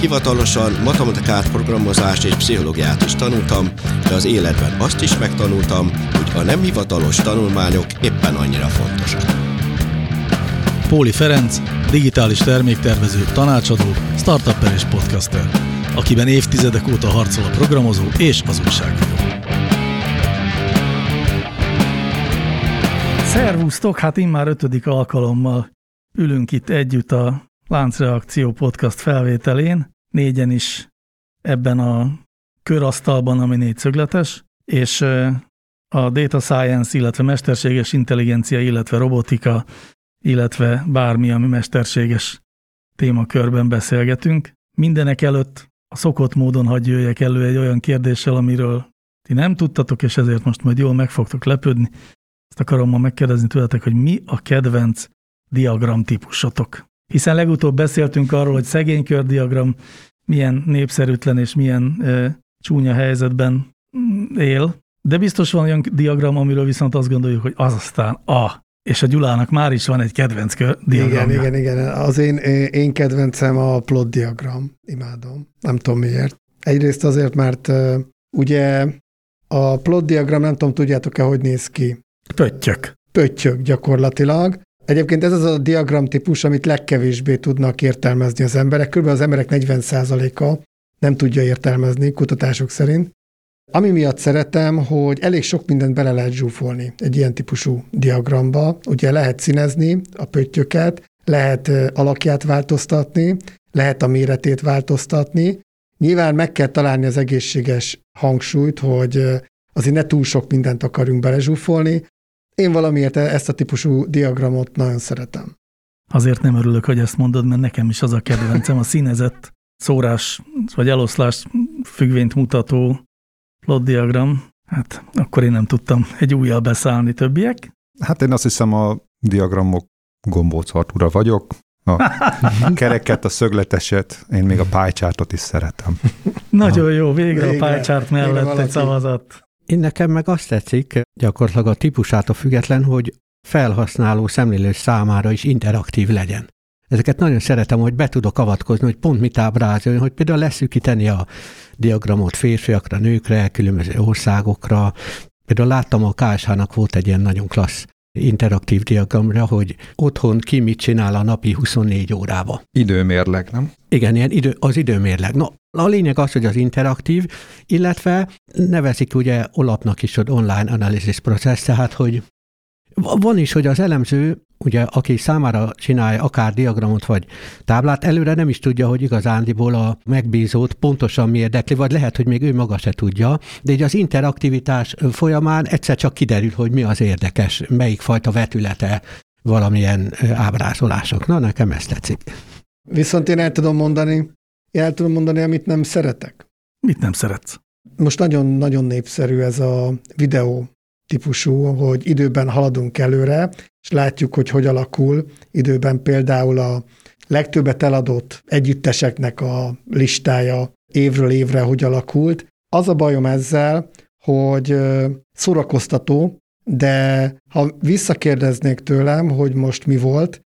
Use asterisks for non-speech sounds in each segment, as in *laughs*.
hivatalosan matematikát, programozást és pszichológiát is tanultam, de az életben azt is megtanultam, hogy a nem hivatalos tanulmányok éppen annyira fontosak. Póli Ferenc, digitális terméktervező, tanácsadó, startupper és podcaster, akiben évtizedek óta harcol a programozó és az újságíró. Szervusztok, hát immár ötödik alkalommal ülünk itt együtt a Láncreakció podcast felvételén, négyen is ebben a körasztalban, ami négyszögletes, és a data science, illetve mesterséges intelligencia, illetve robotika, illetve bármi, ami mesterséges témakörben beszélgetünk. Mindenek előtt a szokott módon hagy jöjjek elő egy olyan kérdéssel, amiről ti nem tudtatok, és ezért most majd jól meg fogtok lepődni. Ezt akarom ma megkérdezni tőletek, hogy mi a kedvenc diagram típusotok. Hiszen legutóbb beszéltünk arról, hogy szegénykördiagram milyen népszerűtlen és milyen e, csúnya helyzetben mm, él, de biztos van olyan diagram, amiről viszont azt gondoljuk, hogy az aztán a. És a Gyulának már is van egy kedvenc diagram. Igen, igen, igen. Az én, én kedvencem a plot diagram. Imádom. Nem tudom miért. Egyrészt azért, mert uh, ugye a plot diagram, nem tudom, tudjátok-e, hogy néz ki? Pöttyök. Pöttyök gyakorlatilag. Egyébként ez az a diagram típus, amit legkevésbé tudnak értelmezni az emberek. Körülbelül az emberek 40%-a nem tudja értelmezni kutatások szerint. Ami miatt szeretem, hogy elég sok mindent bele lehet zsúfolni egy ilyen típusú diagramba. Ugye lehet színezni a pöttyöket, lehet alakját változtatni, lehet a méretét változtatni. Nyilván meg kell találni az egészséges hangsúlyt, hogy azért ne túl sok mindent akarjunk belezsúfolni, én valamiért e- ezt a típusú diagramot nagyon szeretem. Azért nem örülök, hogy ezt mondod, mert nekem is az a kedvencem, a színezett szórás vagy eloszlás függvényt mutató plot diagram. Hát akkor én nem tudtam egy újjal beszállni többiek. Hát én azt hiszem a diagramok gombóc Artúra vagyok. A *laughs* kereket, a szögleteset, én még a pálycsártot is szeretem. Nagyon jó, végre, végre a pálycsárt mellett egy szavazat. Én nekem meg azt tetszik, gyakorlatilag a típusától független, hogy felhasználó szemlélő számára is interaktív legyen. Ezeket nagyon szeretem, hogy be tudok avatkozni, hogy pont mit ábrázoljon, hogy például leszűkíteni a diagramot férfiakra, nőkre, különböző országokra. Például láttam a KSH-nak volt egy ilyen nagyon klassz interaktív diagramra, hogy otthon ki mit csinál a napi 24 órába. Időmérleg, nem? Igen, ilyen idő, az időmérleg. No, a lényeg az, hogy az interaktív, illetve nevezik ugye olapnak is az online analysis process, tehát hogy van is, hogy az elemző, ugye, aki számára csinálja akár diagramot vagy táblát, előre nem is tudja, hogy igazándiból a megbízót pontosan mi érdekli, vagy lehet, hogy még ő maga se tudja, de így az interaktivitás folyamán egyszer csak kiderül, hogy mi az érdekes, melyik fajta vetülete valamilyen ábrázolások. Na, nekem ezt tetszik. Viszont én el tudom mondani, el tudom mondani, amit nem szeretek. Mit nem szeretsz? Most nagyon-nagyon népszerű ez a videó típusú, hogy időben haladunk előre, és látjuk, hogy hogy alakul időben például a legtöbbet eladott együtteseknek a listája évről évre hogy alakult. Az a bajom ezzel, hogy szórakoztató, de ha visszakérdeznék tőlem, hogy most mi volt,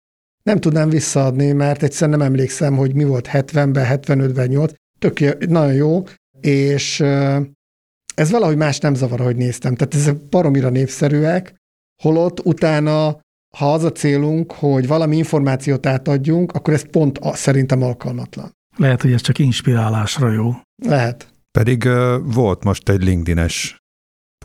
nem tudnám visszaadni, mert egyszerűen nem emlékszem, hogy mi volt 70-ben, 75-ben, 8. Tök nagyon jó, és ez valahogy más nem zavar, hogy néztem. Tehát ezek baromira népszerűek, holott utána, ha az a célunk, hogy valami információt átadjunk, akkor ez pont szerintem alkalmatlan. Lehet, hogy ez csak inspirálásra jó. Lehet. Pedig uh, volt most egy LinkedIn-es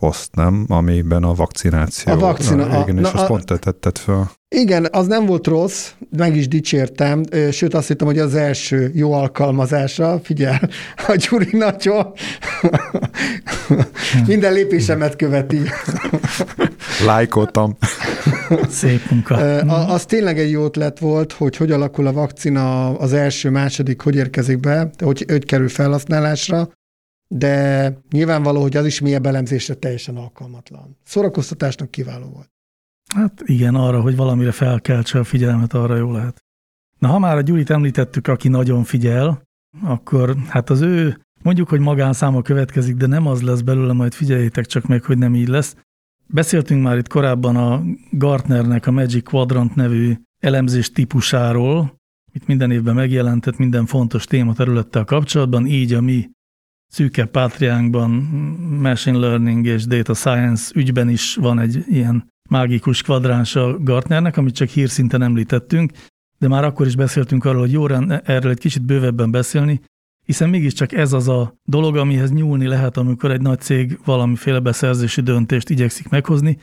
poszt, nem? Amiben a vakcináció. A vakcina. igen, a, és na, azt pont tetted fel. Igen, az nem volt rossz, meg is dicsértem, sőt azt hittem, hogy az első jó alkalmazása, figyel, a Gyuri nagyon minden lépésemet követi. Lájkoltam. Szép munka. Az tényleg egy jó ötlet volt, hogy hogy alakul a vakcina az első, második, hogy érkezik be, hogy, hogy kerül felhasználásra, de nyilvánvaló, hogy az is mélyebb elemzésre teljesen alkalmatlan. Szórakoztatásnak kiváló volt. Hát igen, arra, hogy valamire felkeltse a figyelmet, arra jó lehet. Na, ha már a Gyurit említettük, aki nagyon figyel, akkor hát az ő, mondjuk, hogy magánszáma következik, de nem az lesz belőle, majd figyeljétek csak meg, hogy nem így lesz. Beszéltünk már itt korábban a Gartnernek a Magic Quadrant nevű elemzés típusáról, itt minden évben megjelentett minden fontos tématerülettel kapcsolatban, így a mi szűke pátriánkban machine learning és data science ügyben is van egy ilyen mágikus kvadráns a Gartnernek, amit csak hírszinten említettünk, de már akkor is beszéltünk arról, hogy jó erről egy kicsit bővebben beszélni, hiszen mégiscsak ez az a dolog, amihez nyúlni lehet, amikor egy nagy cég valamiféle beszerzési döntést igyekszik meghozni,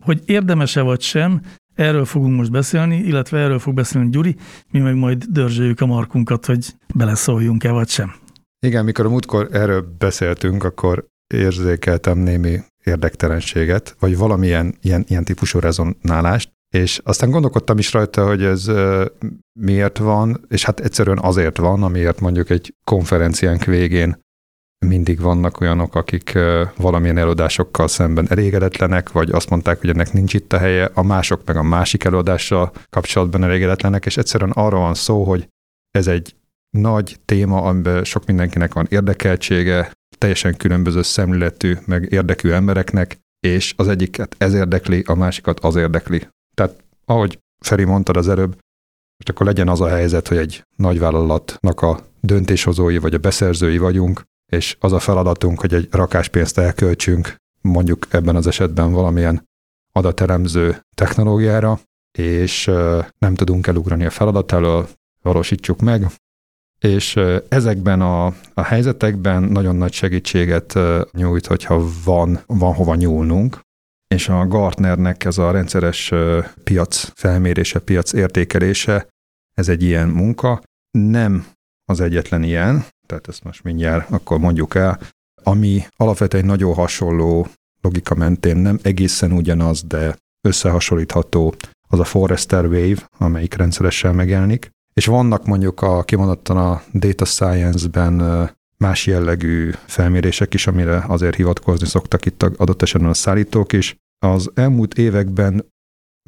hogy érdemese vagy sem, erről fogunk most beszélni, illetve erről fog beszélni Gyuri, mi meg majd dörzsöljük a markunkat, hogy beleszóljunk-e vagy sem. Igen, mikor a múltkor erről beszéltünk, akkor érzékeltem némi érdektelenséget, vagy valamilyen ilyen, ilyen típusú rezonálást, és aztán gondolkodtam is rajta, hogy ez miért van, és hát egyszerűen azért van, amiért mondjuk egy konferenciánk végén mindig vannak olyanok, akik valamilyen előadásokkal szemben elégedetlenek, vagy azt mondták, hogy ennek nincs itt a helye, a mások meg a másik előadással kapcsolatban elégedetlenek, és egyszerűen arról van szó, hogy ez egy nagy téma, amiben sok mindenkinek van érdekeltsége, teljesen különböző szemléletű, meg érdekű embereknek, és az egyiket ez érdekli, a másikat az érdekli. Tehát ahogy Feri mondtad az előbb, most akkor legyen az a helyzet, hogy egy nagyvállalatnak a döntéshozói vagy a beszerzői vagyunk, és az a feladatunk, hogy egy rakáspénzt elköltsünk, mondjuk ebben az esetben valamilyen adatelemző technológiára, és nem tudunk elugrani a feladat elől, valósítsuk meg, és ezekben a, a helyzetekben nagyon nagy segítséget nyújt, hogyha van, van hova nyúlnunk, és a Gartnernek ez a rendszeres piac felmérése, piac értékelése, ez egy ilyen munka. Nem az egyetlen ilyen, tehát ezt most mindjárt akkor mondjuk el, ami alapvetően nagyon hasonló logika mentén nem egészen ugyanaz, de összehasonlítható, az a Forrester Wave, amelyik rendszeresen megjelenik. És vannak mondjuk a kimondottan a data science-ben más jellegű felmérések is, amire azért hivatkozni szoktak itt adott esetben a szállítók is. Az elmúlt években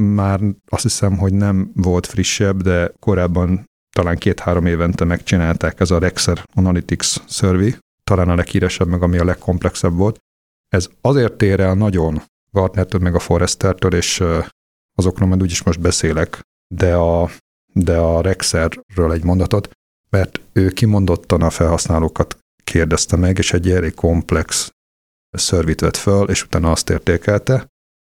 már azt hiszem, hogy nem volt frissebb, de korábban talán két-három évente megcsinálták ez a Rexer Analytics Survey, talán a leghíresebb, meg ami a legkomplexebb volt. Ez azért ér el nagyon Gartnertől, meg a Forrestertől, és azokról majd úgyis most beszélek, de a, de a Rexerről egy mondatot, mert ő kimondottan a felhasználókat kérdezte meg, és egy elég komplex szörvit vett föl, és utána azt értékelte.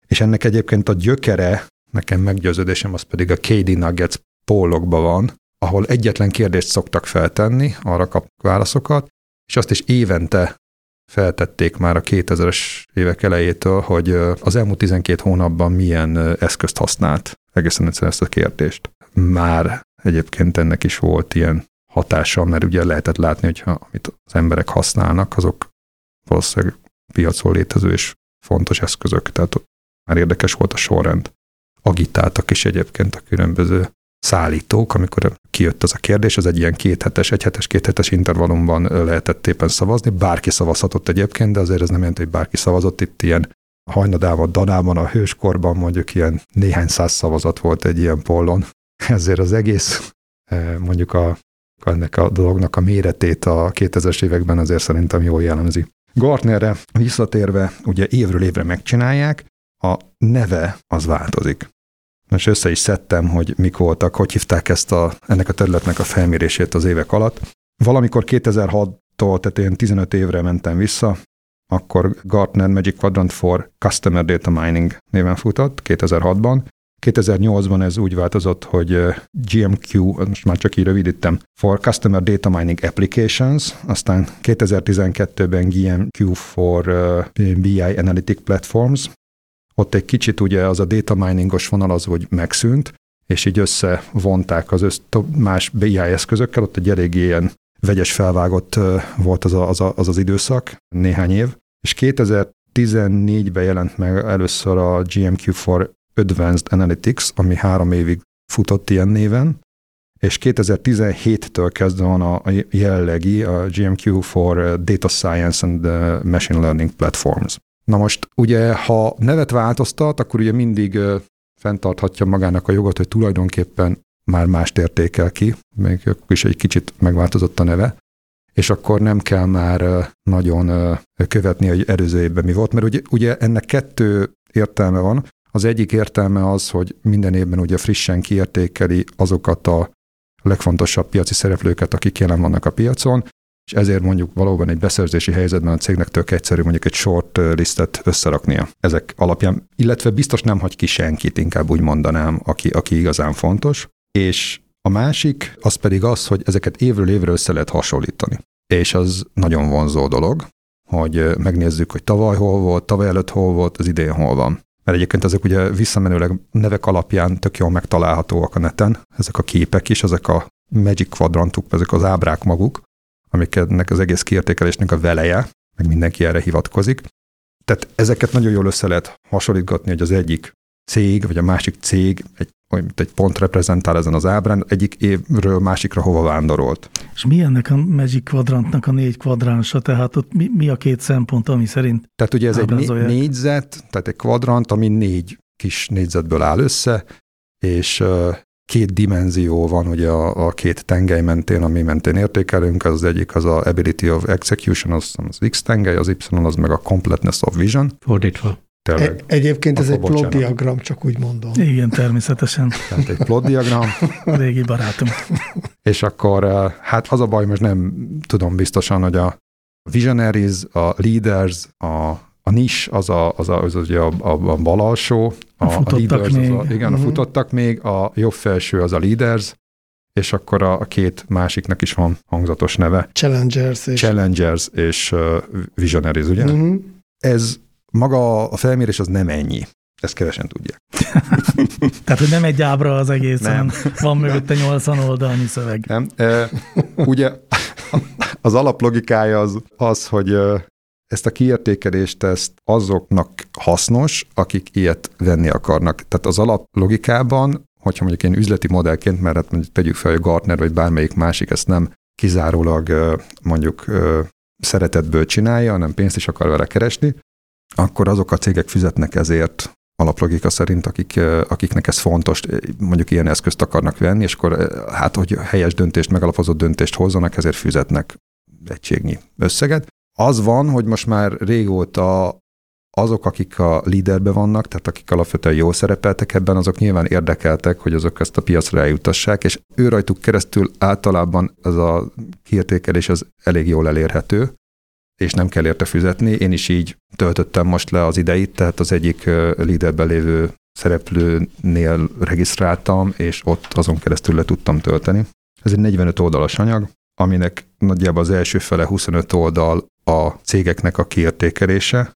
És ennek egyébként a gyökere, nekem meggyőződésem, az pedig a KD Nuggets pólokban van, ahol egyetlen kérdést szoktak feltenni, arra kap válaszokat, és azt is évente feltették már a 2000-es évek elejétől, hogy az elmúlt 12 hónapban milyen eszközt használt. Egészen egyszerűen ezt a kérdést. Már egyébként ennek is volt ilyen hatása, mert ugye lehetett látni, hogy amit az emberek használnak, azok valószínűleg piacon létező és fontos eszközök, tehát már érdekes volt a sorrend. Agitáltak is egyébként a különböző szállítók, amikor kijött az a kérdés, az egy ilyen kéthetes, egyhetes, kéthetes intervallumban lehetett éppen szavazni. Bárki szavazhatott egyébként, de azért ez nem jelenti, hogy bárki szavazott. Itt ilyen hajnadában, danában, a hőskorban mondjuk ilyen néhány száz szavazat volt egy ilyen pollon. *laughs* Ezért az egész mondjuk a, ennek a dolognak a méretét a 2000-es években azért szerintem jól jellemzi. Gartnerre visszatérve, ugye évről évre megcsinálják, a neve az változik. Most össze is szedtem, hogy mik voltak, hogy hívták ezt a, ennek a területnek a felmérését az évek alatt. Valamikor 2006-tól, tehát én 15 évre mentem vissza, akkor Gartner Magic Quadrant for Customer Data Mining néven futott 2006-ban. 2008-ban ez úgy változott, hogy GMQ, most már csak így rövidítem, for Customer Data Mining Applications, aztán 2012-ben GMQ for BI Analytic Platforms, ott egy kicsit ugye az a data miningos vonal az, hogy megszűnt, és így összevonták az össz, más BI eszközökkel, ott egy elég ilyen vegyes felvágott volt az, a, az, a, az az időszak, néhány év, és 2014-ben jelent meg először a GMQ for Advanced Analytics, ami három évig futott ilyen néven, és 2017-től kezdve van a jelenlegi a GMQ for Data Science and Machine Learning Platforms. Na most ugye, ha nevet változtat, akkor ugye mindig fenntarthatja magának a jogot, hogy tulajdonképpen már mást értékel ki, még is egy kicsit megváltozott a neve, és akkor nem kell már nagyon követni, hogy előző évben mi volt, mert ugye, ugye ennek kettő értelme van. Az egyik értelme az, hogy minden évben ugye frissen kiértékeli azokat a legfontosabb piaci szereplőket, akik jelen vannak a piacon, és ezért mondjuk valóban egy beszerzési helyzetben a cégnek tök egyszerű mondjuk egy short listet összeraknia ezek alapján, illetve biztos nem hagy ki senkit, inkább úgy mondanám, aki, aki igazán fontos. És a másik, az pedig az, hogy ezeket évről évre össze lehet hasonlítani. És az nagyon vonzó dolog, hogy megnézzük, hogy tavaly hol volt, tavaly előtt hol volt, az idén hol van. Mert egyébként ezek ugye visszamenőleg nevek alapján tök jól megtalálhatóak a neten, ezek a képek is, ezek a Magic Quadrantuk, ezek az ábrák maguk, amiknek az egész kiértékelésnek a veleje, meg mindenki erre hivatkozik. Tehát ezeket nagyon jól össze lehet hasonlítgatni, hogy az egyik cég, vagy a másik cég egy, mint egy pont reprezentál ezen az ábrán, egyik évről másikra hova vándorolt. És mi ennek a Magic Quadrantnak a négy kvadránsa? Tehát ott mi, mi a két szempont, ami szerint Tehát ugye ez egy négyzet, tehát egy kvadrant, ami négy kis négyzetből áll össze, és két dimenzió van ugye a, a két tengely mentén, ami mentén értékelünk, az egyik az a ability of execution, az az X tengely, az Y az meg a completeness of vision. Fordítva. Tényleg. E- egyébként ez egy plot diagram, csak úgy mondom. Igen, természetesen. Tehát egy plot diagram. *laughs* Régi barátom. És akkor eh, hát az a baj, most nem tudom biztosan, hogy a visionaries, a leaders, a a nis az a, az, a, az az a, a, a bal alsó, a, a, a leaders még. Az a, igen, uh-huh. a mhm. futottak még, a jobb felső az a leaders, és akkor a, a két másiknak is van hangzatos neve. Challengers és... Challengers és uh, Visionaries, ugye? Uh-huh. Ez maga a felmérés az nem ennyi. Ezt kevesen tudják. *laughs* Tehát, hogy nem egy ábra az egész, nem. hanem van mögötte 80 oldalnyi szöveg. Nem. E, ugye az alaplogikája az, az hogy ezt a kiértékelést ezt azoknak hasznos, akik ilyet venni akarnak. Tehát az alaplogikában, hogyha mondjuk én üzleti modellként, mert hát mondjuk tegyük fel, hogy Gartner vagy bármelyik másik ezt nem kizárólag mondjuk szeretetből csinálja, hanem pénzt is akar vele keresni, akkor azok a cégek fizetnek ezért alaplogika szerint, akik, akiknek ez fontos, mondjuk ilyen eszközt akarnak venni, és akkor hát, hogy helyes döntést, megalapozott döntést hozzanak, ezért fizetnek egységnyi összeget. Az van, hogy most már régóta azok, akik a líderbe vannak, tehát akik alapvetően jól szerepeltek ebben, azok nyilván érdekeltek, hogy azok ezt a piacra eljutassák, és ő rajtuk keresztül általában ez a kiértékelés az elég jól elérhető, és nem kell érte fizetni. Én is így töltöttem most le az ideit, tehát az egyik líderben lévő szereplőnél regisztráltam, és ott azon keresztül le tudtam tölteni. Ez egy 45 oldalas anyag, aminek nagyjából az első fele 25 oldal a cégeknek a kiértékelése.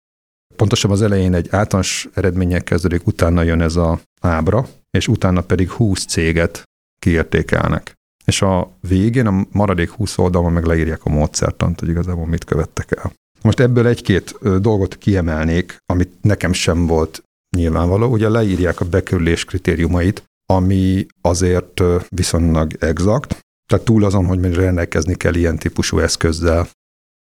Pontosabban az elején egy általános eredménnyel kezdődik, utána jön ez a ábra, és utána pedig 20 céget kiértékelnek. És a végén, a maradék 20 oldalon meg leírják a módszertant, hogy igazából mit követtek el. Most ebből egy-két dolgot kiemelnék, amit nekem sem volt nyilvánvaló. Ugye leírják a bekerülés kritériumait, ami azért viszonylag exakt, tehát túl azon, hogy rendelkezni kell ilyen típusú eszközzel,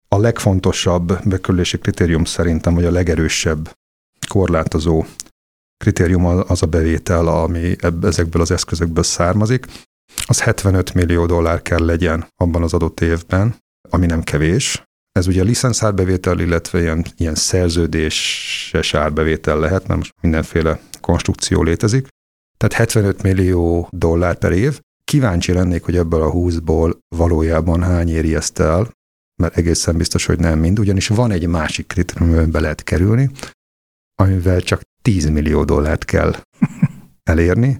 a legfontosabb bekerülési kritérium szerintem, vagy a legerősebb korlátozó kritérium az a bevétel, ami ezekből az eszközökből származik. Az 75 millió dollár kell legyen abban az adott évben, ami nem kevés. Ez ugye licenszárbevétel, illetve ilyen, ilyen szerződéses árbevétel lehet, mert most mindenféle konstrukció létezik. Tehát 75 millió dollár per év. Kíváncsi lennék, hogy ebből a 20-ból valójában hány éri ezt el, mert egészen biztos, hogy nem mind, ugyanis van egy másik kritérium, amiben be lehet kerülni, amivel csak 10 millió dollárt kell *laughs* elérni,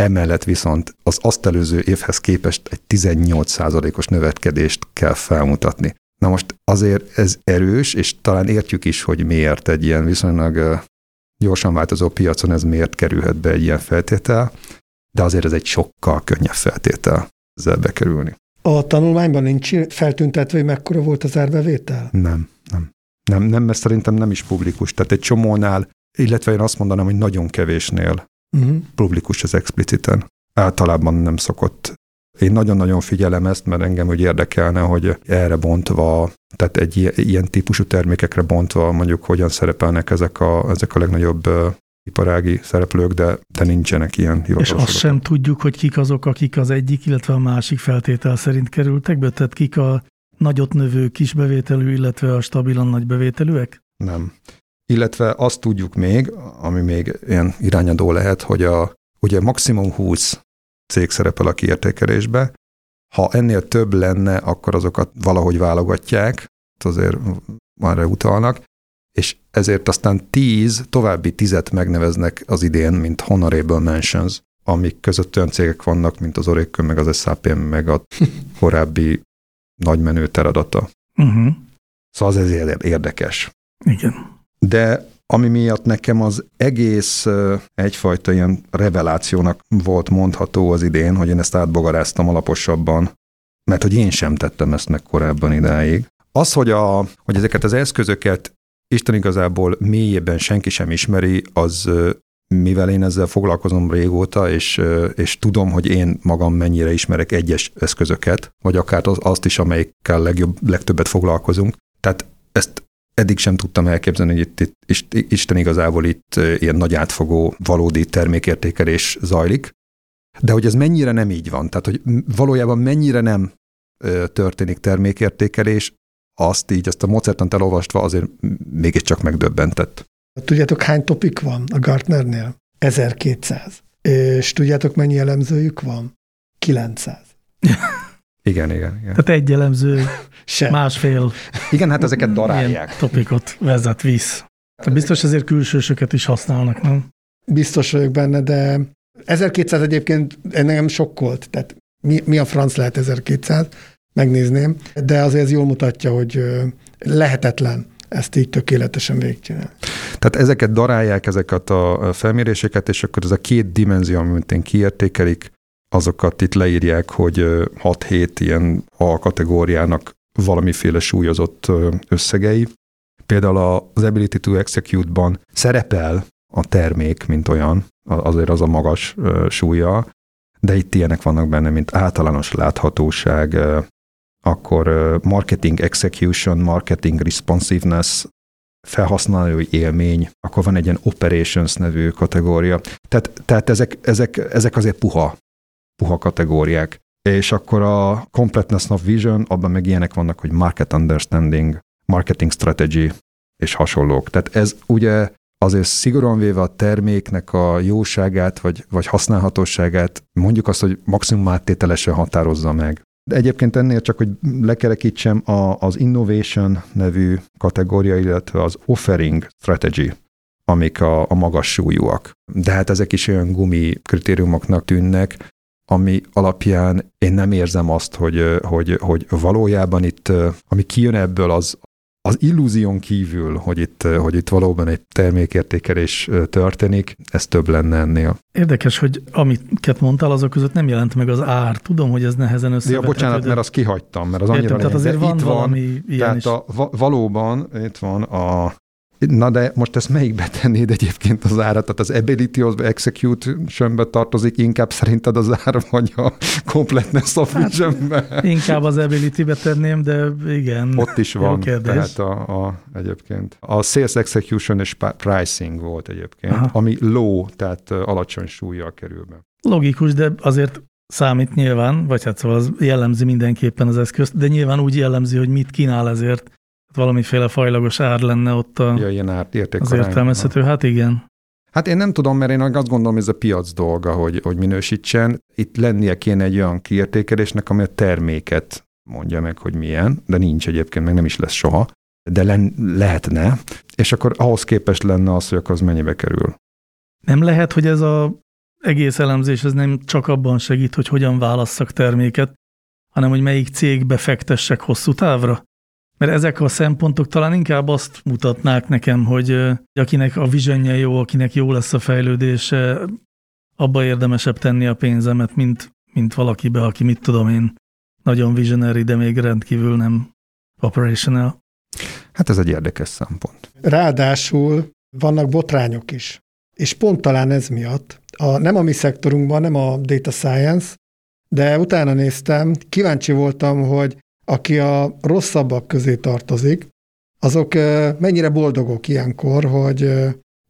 emellett viszont az azt előző évhez képest egy 18%-os növekedést kell felmutatni. Na most azért ez erős, és talán értjük is, hogy miért egy ilyen viszonylag gyorsan változó piacon ez miért kerülhet be egy ilyen feltétel, de azért ez egy sokkal könnyebb feltétel ezzel bekerülni. A tanulmányban nincs feltüntetve, hogy mekkora volt az árbevétel? Nem, nem. Nem, nem, mert szerintem nem is publikus. Tehát egy csomónál, illetve én azt mondanám, hogy nagyon kevésnél uh-huh. publikus az expliciten. Általában nem szokott én nagyon-nagyon figyelem ezt, mert engem úgy érdekelne, hogy erre bontva, tehát egy ilyen típusú termékekre bontva mondjuk hogyan szerepelnek ezek a, ezek a legnagyobb iparági szereplők, de, de nincsenek ilyen hivatalos És azt sem tudjuk, hogy kik azok, akik az egyik, illetve a másik feltétel szerint kerültek be, tehát kik a nagyot növő kisbevételű, illetve a stabilan nagy bevételűek? Nem. Illetve azt tudjuk még, ami még ilyen irányadó lehet, hogy a, ugye maximum 20 cég szerepel a kiértékelésbe, ha ennél több lenne, akkor azokat valahogy válogatják, azért arra utalnak, és ezért aztán tíz, további tizet megneveznek az idén, mint honorable mentions, amik között olyan cégek vannak, mint az Oracle, meg az SAP, meg a *laughs* korábbi nagymenő teradata. Uh-huh. Szóval az ezért érdekes. Igen. De ami miatt nekem az egész egyfajta ilyen revelációnak volt mondható az idén, hogy én ezt átbogaráztam alaposabban, mert hogy én sem tettem ezt meg korábban idáig. Az, hogy, a, hogy ezeket az eszközöket Isten igazából mélyében senki sem ismeri, az mivel én ezzel foglalkozom régóta, és, és tudom, hogy én magam mennyire ismerek egyes eszközöket, vagy akár az, azt is, amelyikkel legjobb, legtöbbet foglalkozunk. Tehát ezt eddig sem tudtam elképzelni, hogy itt, itt Isten igazából itt ilyen nagy átfogó, valódi termékértékelés zajlik, de hogy ez mennyire nem így van, tehát hogy valójában mennyire nem történik termékértékelés, azt így, ezt a Mozertant elolvastva azért mégiscsak megdöbbentett. Tudjátok, hány topik van a Gartnernél? 1200. És tudjátok, mennyi elemzőjük van? 900. *laughs* igen, igen, igen. Tehát egy elemző *laughs* Sem. másfél igen, hát ezeket darálják. topikot vezet, visz. Tehát biztos ezért külsősöket is használnak, nem? Biztos vagyok benne, de 1200 egyébként engem sokkolt. Tehát mi, mi a franc lehet 1200? megnézném, de azért ez jól mutatja, hogy lehetetlen ezt így tökéletesen végigcsinálni. Tehát ezeket darálják, ezeket a felméréseket, és akkor ez a két dimenzió, amit én kiértékelik, azokat itt leírják, hogy 6-7 ilyen A kategóriának valamiféle súlyozott összegei. Például az Ability to Execute-ban szerepel a termék, mint olyan, azért az a magas súlya, de itt ilyenek vannak benne, mint általános láthatóság, akkor marketing execution, marketing responsiveness, felhasználói élmény, akkor van egy ilyen operations nevű kategória. Tehát, tehát ezek, ezek, ezek azért puha, puha kategóriák. És akkor a completeness of vision, abban meg ilyenek vannak, hogy market understanding, marketing strategy és hasonlók. Tehát ez ugye azért szigorúan véve a terméknek a jóságát vagy, vagy használhatóságát mondjuk azt, hogy maximum áttételesen határozza meg. De egyébként ennél csak, hogy lekerekítsem, a, az Innovation nevű kategória, illetve az Offering Strategy, amik a, a magas súlyúak. De hát ezek is olyan gumi kritériumoknak tűnnek, ami alapján én nem érzem azt, hogy, hogy, hogy valójában itt, ami kijön ebből, az, az illúzión kívül, hogy itt, hogy itt valóban egy termékértékelés történik, ez több lenne ennél. Érdekes, hogy amiket mondtál, azok között nem jelent meg az ár. Tudom, hogy ez nehezen összevethető. Ja, bocsánat, de... mert azt kihagytam, mert az annyira Értem, tehát azért van itt valami van, ilyen tehát is. A, valóban itt van a Na de most ezt melyikbe tennéd egyébként az árat? Tehát az ability az execution-be tartozik, inkább szerinted az ár vagy a completeness of? Hát, inkább az ability-be tenném, de igen. Ott is van, tehát a, a, egyébként. A sales execution és pricing volt egyébként, Aha. ami low, tehát alacsony súlyjal kerül be. Logikus, de azért számít nyilván, vagy hát szóval az jellemzi mindenképpen az eszközt, de nyilván úgy jellemzi, hogy mit kínál ezért valamiféle fajlagos ár lenne ott a, ja, ilyen ár, az értelmezhető. Hát igen. Hát én nem tudom, mert én azt gondolom, hogy ez a piac dolga, hogy, hogy minősítsen. Itt lennie kéne egy olyan kiértékelésnek, ami a terméket mondja meg, hogy milyen, de nincs egyébként, meg nem is lesz soha, de len, lehetne, és akkor ahhoz képest lenne az, hogy akkor az mennyibe kerül. Nem lehet, hogy ez a egész elemzés ez nem csak abban segít, hogy hogyan válasszak terméket, hanem hogy melyik cégbe fektessek hosszú távra? Mert ezek a szempontok talán inkább azt mutatnák nekem, hogy akinek a visionje jó, akinek jó lesz a fejlődése, abba érdemesebb tenni a pénzemet, mint, mint valakibe, aki mit tudom én, nagyon visionary, de még rendkívül nem operational. Hát ez egy érdekes szempont. Ráadásul vannak botrányok is. És pont talán ez miatt, a, nem a mi szektorunkban, nem a data science, de utána néztem, kíváncsi voltam, hogy aki a rosszabbak közé tartozik, azok mennyire boldogok ilyenkor, hogy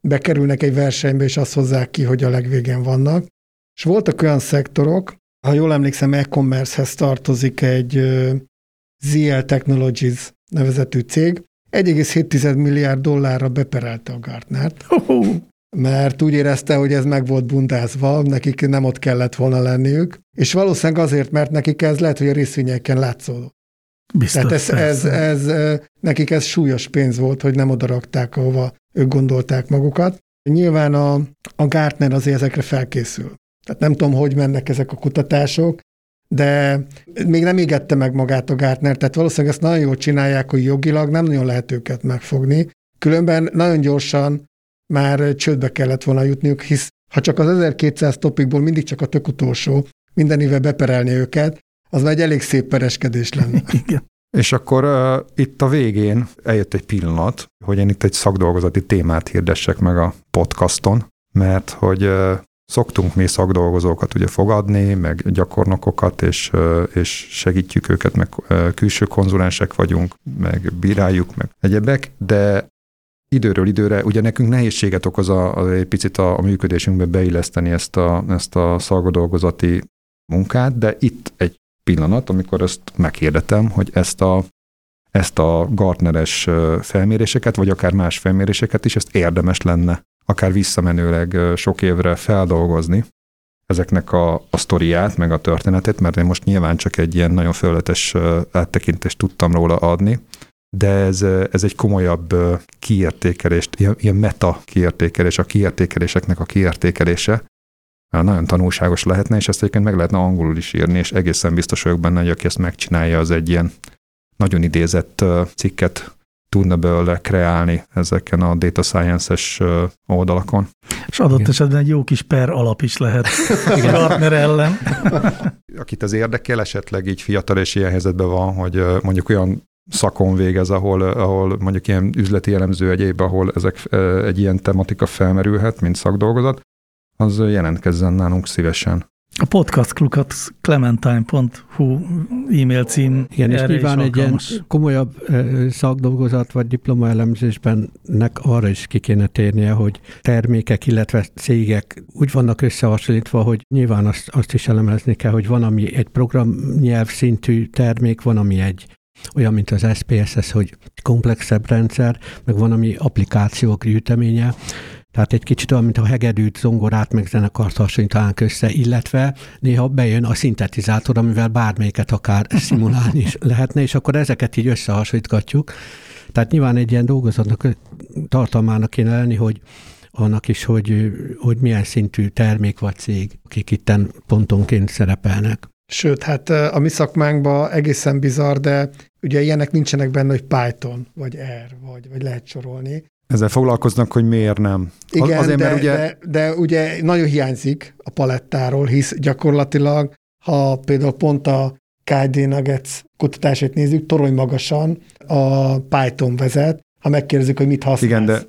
bekerülnek egy versenybe, és azt hozzák ki, hogy a legvégen vannak. És voltak olyan szektorok, ha jól emlékszem, e-commerce-hez tartozik egy ZL Technologies nevezetű cég, 1,7 milliárd dollárra beperelte a Gartnert, mert úgy érezte, hogy ez meg volt bundázva, nekik nem ott kellett volna lenniük, és valószínűleg azért, mert nekik ez lehet, hogy a részvényeken látszódott. Biztos, Tehát ez, ez, ez, ez, nekik ez súlyos pénz volt, hogy nem odarakták, ahova ők gondolták magukat. Nyilván a, a Gartner azért ezekre felkészül. Tehát nem tudom, hogy mennek ezek a kutatások, de még nem égette meg magát a Gartner, tehát valószínűleg ezt nagyon jól csinálják, hogy jogilag nem nagyon lehet őket megfogni. Különben nagyon gyorsan már csődbe kellett volna jutniuk, hisz ha csak az 1200 topikból mindig csak a tök utolsó, minden éve beperelni őket, az már egy elég szép pereskedés lenne. *laughs* Igen. És akkor uh, itt a végén eljött egy pillanat, hogy én itt egy szakdolgozati témát hirdessek meg a podcaston, mert hogy uh, szoktunk mi szakdolgozókat ugye fogadni, meg gyakornokokat, és, uh, és segítjük őket, meg uh, külső konzulensek vagyunk, meg bíráljuk, meg egyebek, de időről időre, ugye nekünk nehézséget okoz a, a, egy picit a, a működésünkbe beilleszteni ezt a, ezt a szalgodolgozati munkát, de itt egy pillanat, amikor ezt meghirdetem, hogy ezt a, ezt a Gartneres felméréseket, vagy akár más felméréseket is, ezt érdemes lenne akár visszamenőleg sok évre feldolgozni, ezeknek a, a sztoriát, meg a történetét, mert én most nyilván csak egy ilyen nagyon felületes áttekintést tudtam róla adni, de ez, ez egy komolyabb kiértékelést, ilyen, ilyen meta kiértékelés, a kiértékeléseknek a kiértékelése, nagyon tanulságos lehetne, és ezt egyébként meg lehetne angolul is írni, és egészen biztos vagyok benne, hogy aki ezt megcsinálja, az egy ilyen nagyon idézett cikket tudna belőle kreálni ezeken a data science-es oldalakon. És adott Igen. esetben egy jó kis per alap is lehet *laughs* Gartner ellen. *laughs* Akit az érdekel, esetleg így fiatal és ilyen helyzetben van, hogy mondjuk olyan szakon végez, ahol, ahol mondjuk ilyen üzleti elemző egyéb, ahol ezek egy ilyen tematika felmerülhet, mint szakdolgozat, az jelentkezzen nálunk szívesen. A podcastklukat clementine.hu e-mail cím. Igen, és nyilván egy ilyen komolyabb szakdolgozat vagy diplomaelemzésben nek arra is ki kéne térnie, hogy termékek, illetve cégek úgy vannak összehasonlítva, hogy nyilván azt, azt is elemezni kell, hogy van, ami egy programnyelv szintű termék, van, ami egy olyan, mint az SPSS, hogy komplexebb rendszer, meg van, ami applikációk gyűjteménye, tehát egy kicsit olyan, mint a hegedűt, zongorát, meg zenekart hasonlítanánk össze, illetve néha bejön a szintetizátor, amivel bármelyiket akár *laughs* szimulálni is lehetne, és akkor ezeket így összehasonlítgatjuk. Tehát nyilván egy ilyen dolgozatnak tartalmának kéne lenni, hogy annak is, hogy, hogy milyen szintű termék vagy cég, akik itten pontonként szerepelnek. Sőt, hát a mi szakmánkban egészen bizarr, de ugye ilyenek nincsenek benne, hogy Python, vagy R, vagy, vagy lehet sorolni. Ezzel foglalkoznak, hogy miért nem. Igen, Azért, de, mert ugye... De, de ugye nagyon hiányzik a palettáról, hisz gyakorlatilag, ha például pont a KD Nuggets kutatását nézzük, torony magasan a Python vezet, ha megkérdezik, hogy mit használsz. Igen, de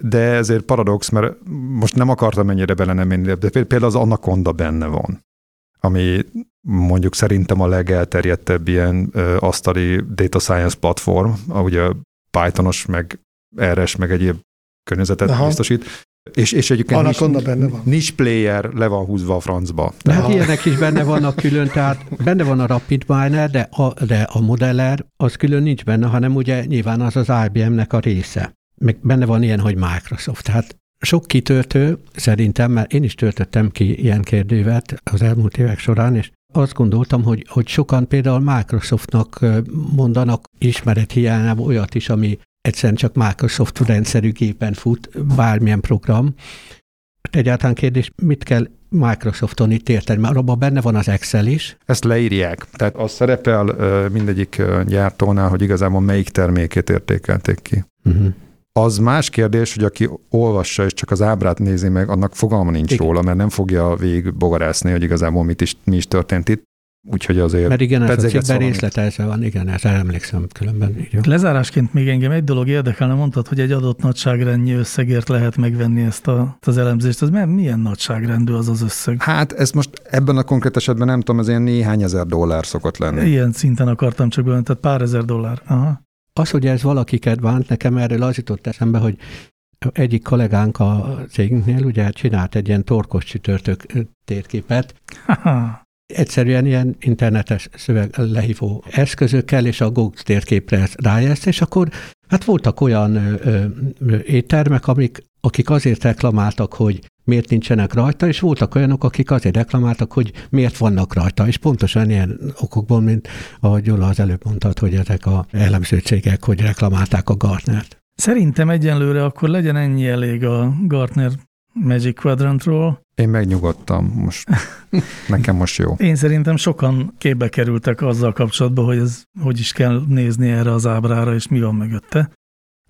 de ezért paradox, mert most nem akartam ennyire bele nem menni, de például az Anaconda benne van, ami mondjuk szerintem a legelterjedtebb ilyen asztali data science platform, ugye Pythonos, meg RS, meg egyéb környezetet Aha. biztosít. És, és egyébként nincs, benne van. nincs player, le van húzva a francba. De hát ilyenek is benne vannak külön, tehát benne van a Rapid Miner, de a, de a modeller az külön nincs benne, hanem ugye nyilván az az IBM-nek a része. Meg benne van ilyen, hogy Microsoft. Tehát sok kitöltő szerintem, mert én is töltöttem ki ilyen kérdővet az elmúlt évek során, és azt gondoltam, hogy, hogy sokan például Microsoftnak mondanak ismeret hiányában olyat is, ami egyszerűen csak Microsoft rendszerű gépen fut, bármilyen program. Egyáltalán kérdés, mit kell Microsofton itt érteni, mert abban benne van az Excel is. Ezt leírják. Tehát az szerepel mindegyik gyártónál, hogy igazából melyik termékét értékelték ki. Uh-huh. Az más kérdés, hogy aki olvassa és csak az ábrát nézi meg, annak fogalma nincs Igen. róla, mert nem fogja végig bogarászni, hogy igazából mit is, mi is történt itt. Úgyhogy azért Mert igen, ez a cikkben részletezve van, igen, ezt emlékszem különben. Így jó. Lezárásként még engem egy dolog érdekelne, mondtad, hogy egy adott nagyságrendnyi összegért lehet megvenni ezt a, az elemzést. Mert milyen nagyságrendű az az összeg? Hát ez most ebben a konkrét esetben nem tudom, ez ilyen néhány ezer dollár szokott lenni. Ilyen szinten akartam csak bevenni, tehát pár ezer dollár. Aha. Az, hogy ez valakiket bánt, nekem erről az jutott eszembe, hogy egyik kollégánk a cégünknél ugye csinált egy ilyen torkos csütörtök térképet, Haha. Egyszerűen ilyen internetes szöveg lehívó eszközökkel, és a Google térképre rájelzt, és akkor hát voltak olyan ö, ö, éttermek, amik, akik azért reklamáltak, hogy miért nincsenek rajta, és voltak olyanok, akik azért reklamáltak, hogy miért vannak rajta, és pontosan ilyen okokból, mint ahogy Gyula az előbb mondtad, hogy ezek a elemzőcégek, hogy reklamálták a Gartnert. Szerintem egyenlőre akkor legyen ennyi elég a Gartner Magic Quadrantról. Én megnyugodtam, most *laughs* nekem most jó. Én szerintem sokan képbe kerültek azzal kapcsolatban, hogy ez hogy is kell nézni erre az ábrára, és mi van mögötte,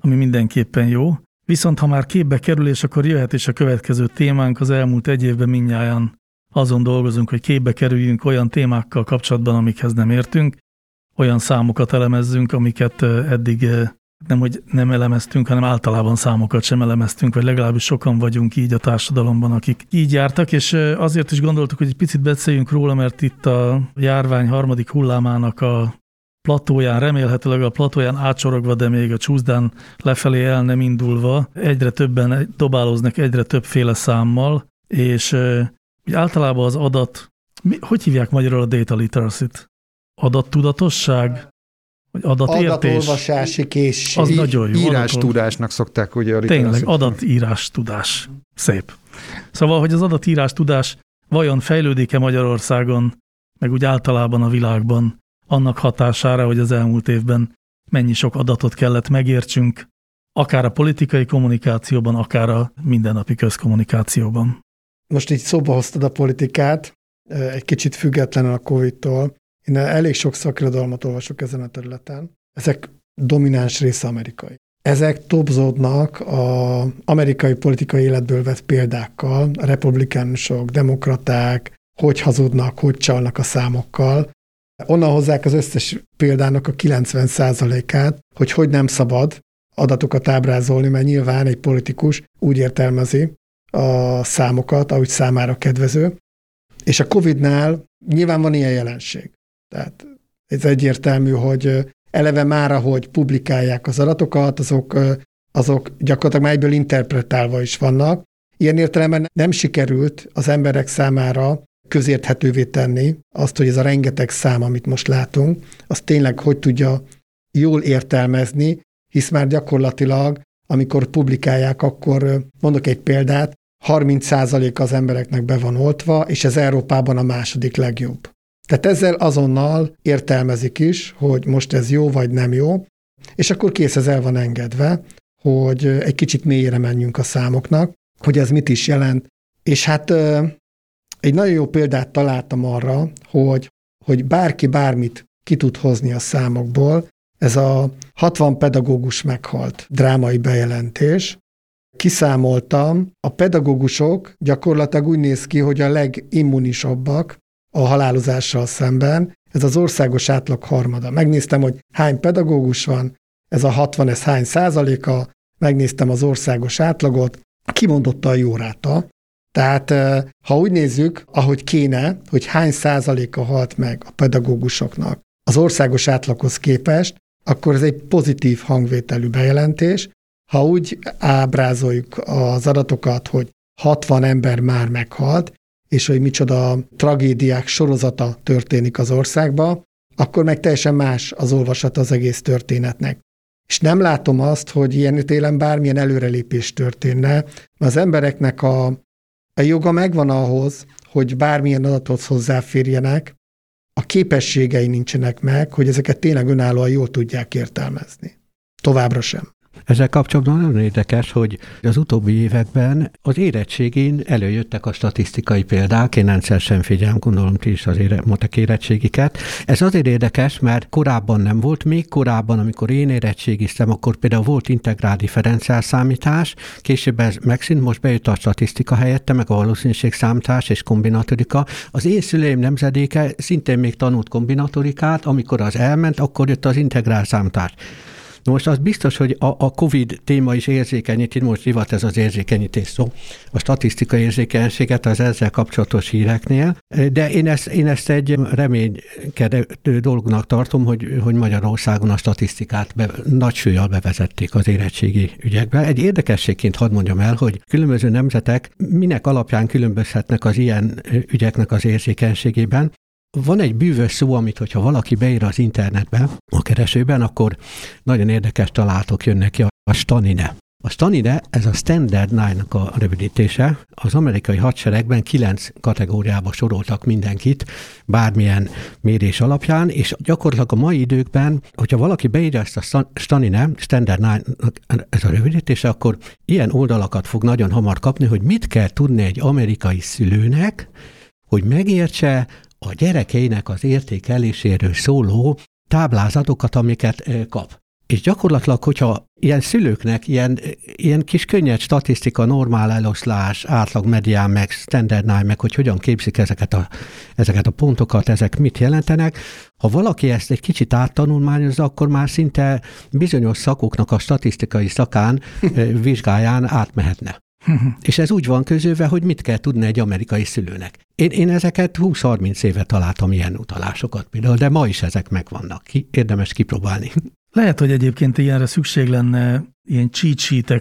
ami mindenképpen jó. Viszont ha már képbe kerül, és akkor jöhet is a következő témánk, az elmúlt egy évben mindnyáján azon dolgozunk, hogy képbe kerüljünk olyan témákkal kapcsolatban, amikhez nem értünk, olyan számokat elemezzünk, amiket ö, eddig ö, nem, hogy nem elemeztünk, hanem általában számokat sem elemeztünk, vagy legalábbis sokan vagyunk így a társadalomban, akik így jártak, és azért is gondoltuk, hogy egy picit beszéljünk róla, mert itt a járvány harmadik hullámának a platóján, remélhetőleg a platóján átsorogva, de még a csúszdán lefelé el nem indulva, egyre többen dobálóznak egyre többféle számmal, és úgy általában az adat, mi, hogy hívják magyarul a data literacy-t? Adattudatosság? Vagy adatértés? Adatolvasási készség. Az nagyon jó. Írás tudásnak szokták ugye a Tényleg, adatírás tudás. Szép. Szóval, hogy az adatírás tudás vajon fejlődik-e Magyarországon, meg úgy általában a világban annak hatására, hogy az elmúlt évben mennyi sok adatot kellett megértsünk, akár a politikai kommunikációban, akár a mindennapi közkommunikációban. Most így szóba hoztad a politikát, egy kicsit függetlenül a Covid-tól. Én elég sok szakirodalmat olvasok ezen a területen. Ezek domináns része amerikai. Ezek topzódnak a amerikai politikai életből vett példákkal, a republikánusok, demokraták, hogy hazudnak, hogy csalnak a számokkal. Onnan hozzák az összes példának a 90%-át, hogy hogy nem szabad adatokat ábrázolni, mert nyilván egy politikus úgy értelmezi a számokat, ahogy számára kedvező. És a Covid-nál nyilván van ilyen jelenség. Tehát ez egyértelmű, hogy eleve már, ahogy publikálják az adatokat, azok, azok gyakorlatilag már egyből interpretálva is vannak. Ilyen értelemben nem sikerült az emberek számára közérthetővé tenni azt, hogy ez a rengeteg szám, amit most látunk, az tényleg hogy tudja jól értelmezni, hisz már gyakorlatilag, amikor publikálják, akkor mondok egy példát, 30% az embereknek be van oltva, és ez Európában a második legjobb. Tehát ezzel azonnal értelmezik is, hogy most ez jó vagy nem jó, és akkor kész ez el van engedve, hogy egy kicsit mélyre menjünk a számoknak, hogy ez mit is jelent. És hát egy nagyon jó példát találtam arra, hogy, hogy bárki bármit ki tud hozni a számokból, ez a 60 pedagógus meghalt drámai bejelentés. Kiszámoltam, a pedagógusok gyakorlatilag úgy néz ki, hogy a legimmunisabbak a halálozással szemben. Ez az országos átlag harmada. Megnéztem, hogy hány pedagógus van, ez a 60, ez hány százaléka, megnéztem az országos átlagot, kimondottan jó ráta. Tehát ha úgy nézzük, ahogy kéne, hogy hány százaléka halt meg a pedagógusoknak az országos átlaghoz képest, akkor ez egy pozitív hangvételű bejelentés. Ha úgy ábrázoljuk az adatokat, hogy 60 ember már meghalt, és hogy micsoda tragédiák sorozata történik az országba, akkor meg teljesen más az olvasat az egész történetnek. És nem látom azt, hogy ilyen télen bármilyen előrelépés történne, mert az embereknek a, a joga megvan ahhoz, hogy bármilyen adathoz hozzáférjenek, a képességei nincsenek meg, hogy ezeket tényleg önállóan jól tudják értelmezni. Továbbra sem. Ezzel kapcsolatban nagyon érdekes, hogy az utóbbi években az érettségén előjöttek a statisztikai példák, én egyszer sem figyelem, gondolom ti is az ére, matek érettségiket. Ez azért érdekes, mert korábban nem volt, még korábban, amikor én érettségiztem, akkor például volt integrál differenciál számítás, később ez megszűnt, most bejött a statisztika helyette, meg a valószínűségszámítás és kombinatorika. Az én szüleim nemzedéke szintén még tanult kombinatorikát, amikor az elment, akkor jött az integrál számítás. Most az biztos, hogy a, a COVID téma is érzékenyíti, most divat ez az érzékenyítés szó, a statisztikai érzékenységet az ezzel kapcsolatos híreknél, de én ezt, én ezt egy reménykedő dolognak tartom, hogy, hogy Magyarországon a statisztikát be, nagy súlyjal bevezették az érettségi ügyekbe. Egy érdekességként hadd mondjam el, hogy különböző nemzetek minek alapján különbözhetnek az ilyen ügyeknek az érzékenységében. Van egy bűvös szó, amit hogyha valaki beír az internetbe, a keresőben, akkor nagyon érdekes találatok jönnek ki, a stanine. A stanine, ez a Standard 9-nak a rövidítése. Az amerikai hadseregben kilenc kategóriába soroltak mindenkit, bármilyen mérés alapján, és gyakorlatilag a mai időkben, hogyha valaki beírja ezt a stanine, Standard 9 ez a rövidítése, akkor ilyen oldalakat fog nagyon hamar kapni, hogy mit kell tudni egy amerikai szülőnek, hogy megértse, a gyerekeinek az értékeléséről szóló táblázatokat, amiket kap. És gyakorlatilag, hogyha ilyen szülőknek ilyen, ilyen kis könnyed statisztika, normál eloszlás, átlag medián, meg standard meg hogy hogyan képzik ezeket a, ezeket a pontokat, ezek mit jelentenek, ha valaki ezt egy kicsit áttanulmányozza, akkor már szinte bizonyos szakoknak a statisztikai szakán, vizsgáján átmehetne. És ez úgy van közülve, hogy mit kell tudni egy amerikai szülőnek. Én, én ezeket 20-30 éve találtam ilyen utalásokat például, de ma is ezek megvannak. Ki, érdemes kipróbálni. Lehet, hogy egyébként ilyenre szükség lenne ilyen cheat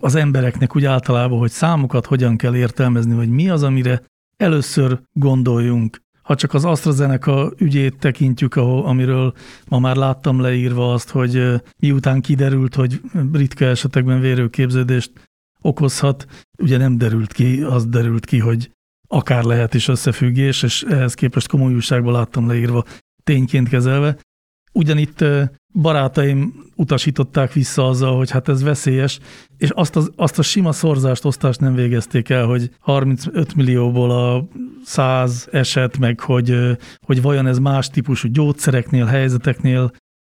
az embereknek úgy általában, hogy számokat hogyan kell értelmezni, vagy mi az, amire először gondoljunk. Ha csak az AstraZeneca ügyét tekintjük, ahol, amiről ma már láttam leírva azt, hogy miután kiderült, hogy ritka esetekben vérőképződést okozhat. Ugye nem derült ki, az derült ki, hogy akár lehet is összefüggés, és ehhez képest komoly újságban láttam leírva, tényként kezelve. Ugyanitt barátaim utasították vissza azzal, hogy hát ez veszélyes, és azt, az, azt a sima szorzást, osztást nem végezték el, hogy 35 millióból a 100 eset, meg hogy, hogy vajon ez más típusú gyógyszereknél, helyzeteknél,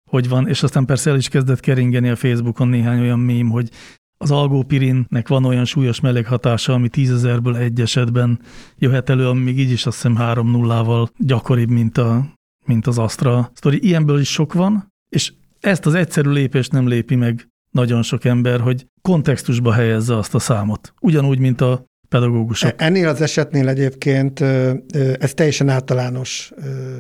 hogy van, és aztán persze el is kezdett keringeni a Facebookon néhány olyan mém, hogy az algópirinnek van olyan súlyos meleghatása, ami tízezerből egy esetben jöhet elő, ami még így is azt hiszem három nullával gyakoribb, mint, a, mint az Astra sztori. Ilyenből is sok van, és ezt az egyszerű lépést nem lépi meg nagyon sok ember, hogy kontextusba helyezze azt a számot. Ugyanúgy, mint a pedagógusok. Ennél az esetnél egyébként ez teljesen általános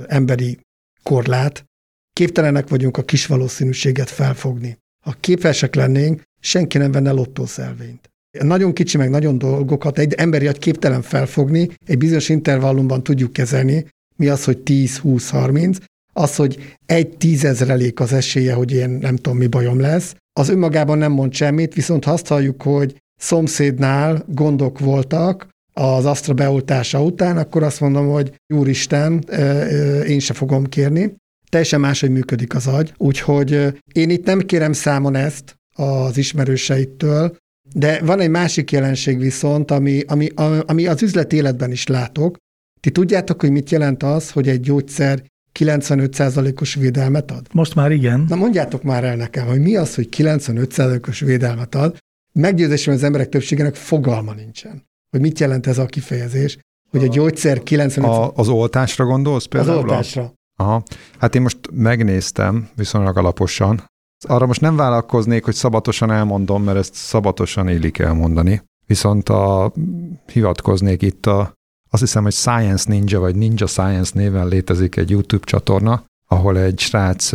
emberi korlát. Képtelenek vagyunk a kis valószínűséget felfogni. Ha képesek lennénk, senki nem venne lottószelvényt. Nagyon kicsi, meg nagyon dolgokat egy emberi agy képtelen felfogni, egy bizonyos intervallumban tudjuk kezelni, mi az, hogy 10, 20, 30, az, hogy egy tízezrelék az esélye, hogy én nem tudom, mi bajom lesz, az önmagában nem mond semmit, viszont ha azt halljuk, hogy szomszédnál gondok voltak az asztra beoltása után, akkor azt mondom, hogy úristen, én se fogom kérni. Teljesen máshogy működik az agy, úgyhogy én itt nem kérem számon ezt, az ismerőseitől, de van egy másik jelenség viszont, ami, ami, ami az üzleti életben is látok. Ti tudjátok, hogy mit jelent az, hogy egy gyógyszer 95%-os védelmet ad? Most már igen. Na mondjátok már el nekem, hogy mi az, hogy 95%-os védelmet ad. Meggyőzésem az emberek többségének fogalma nincsen, hogy mit jelent ez a kifejezés, hogy a gyógyszer 95 a, Az oltásra gondolsz például? Az oltásra. Aha. Hát én most megnéztem viszonylag alaposan arra most nem vállalkoznék, hogy szabatosan elmondom, mert ezt szabatosan illik elmondani. Viszont a, hivatkoznék itt a, azt hiszem, hogy Science Ninja, vagy Ninja Science néven létezik egy YouTube csatorna, ahol egy srác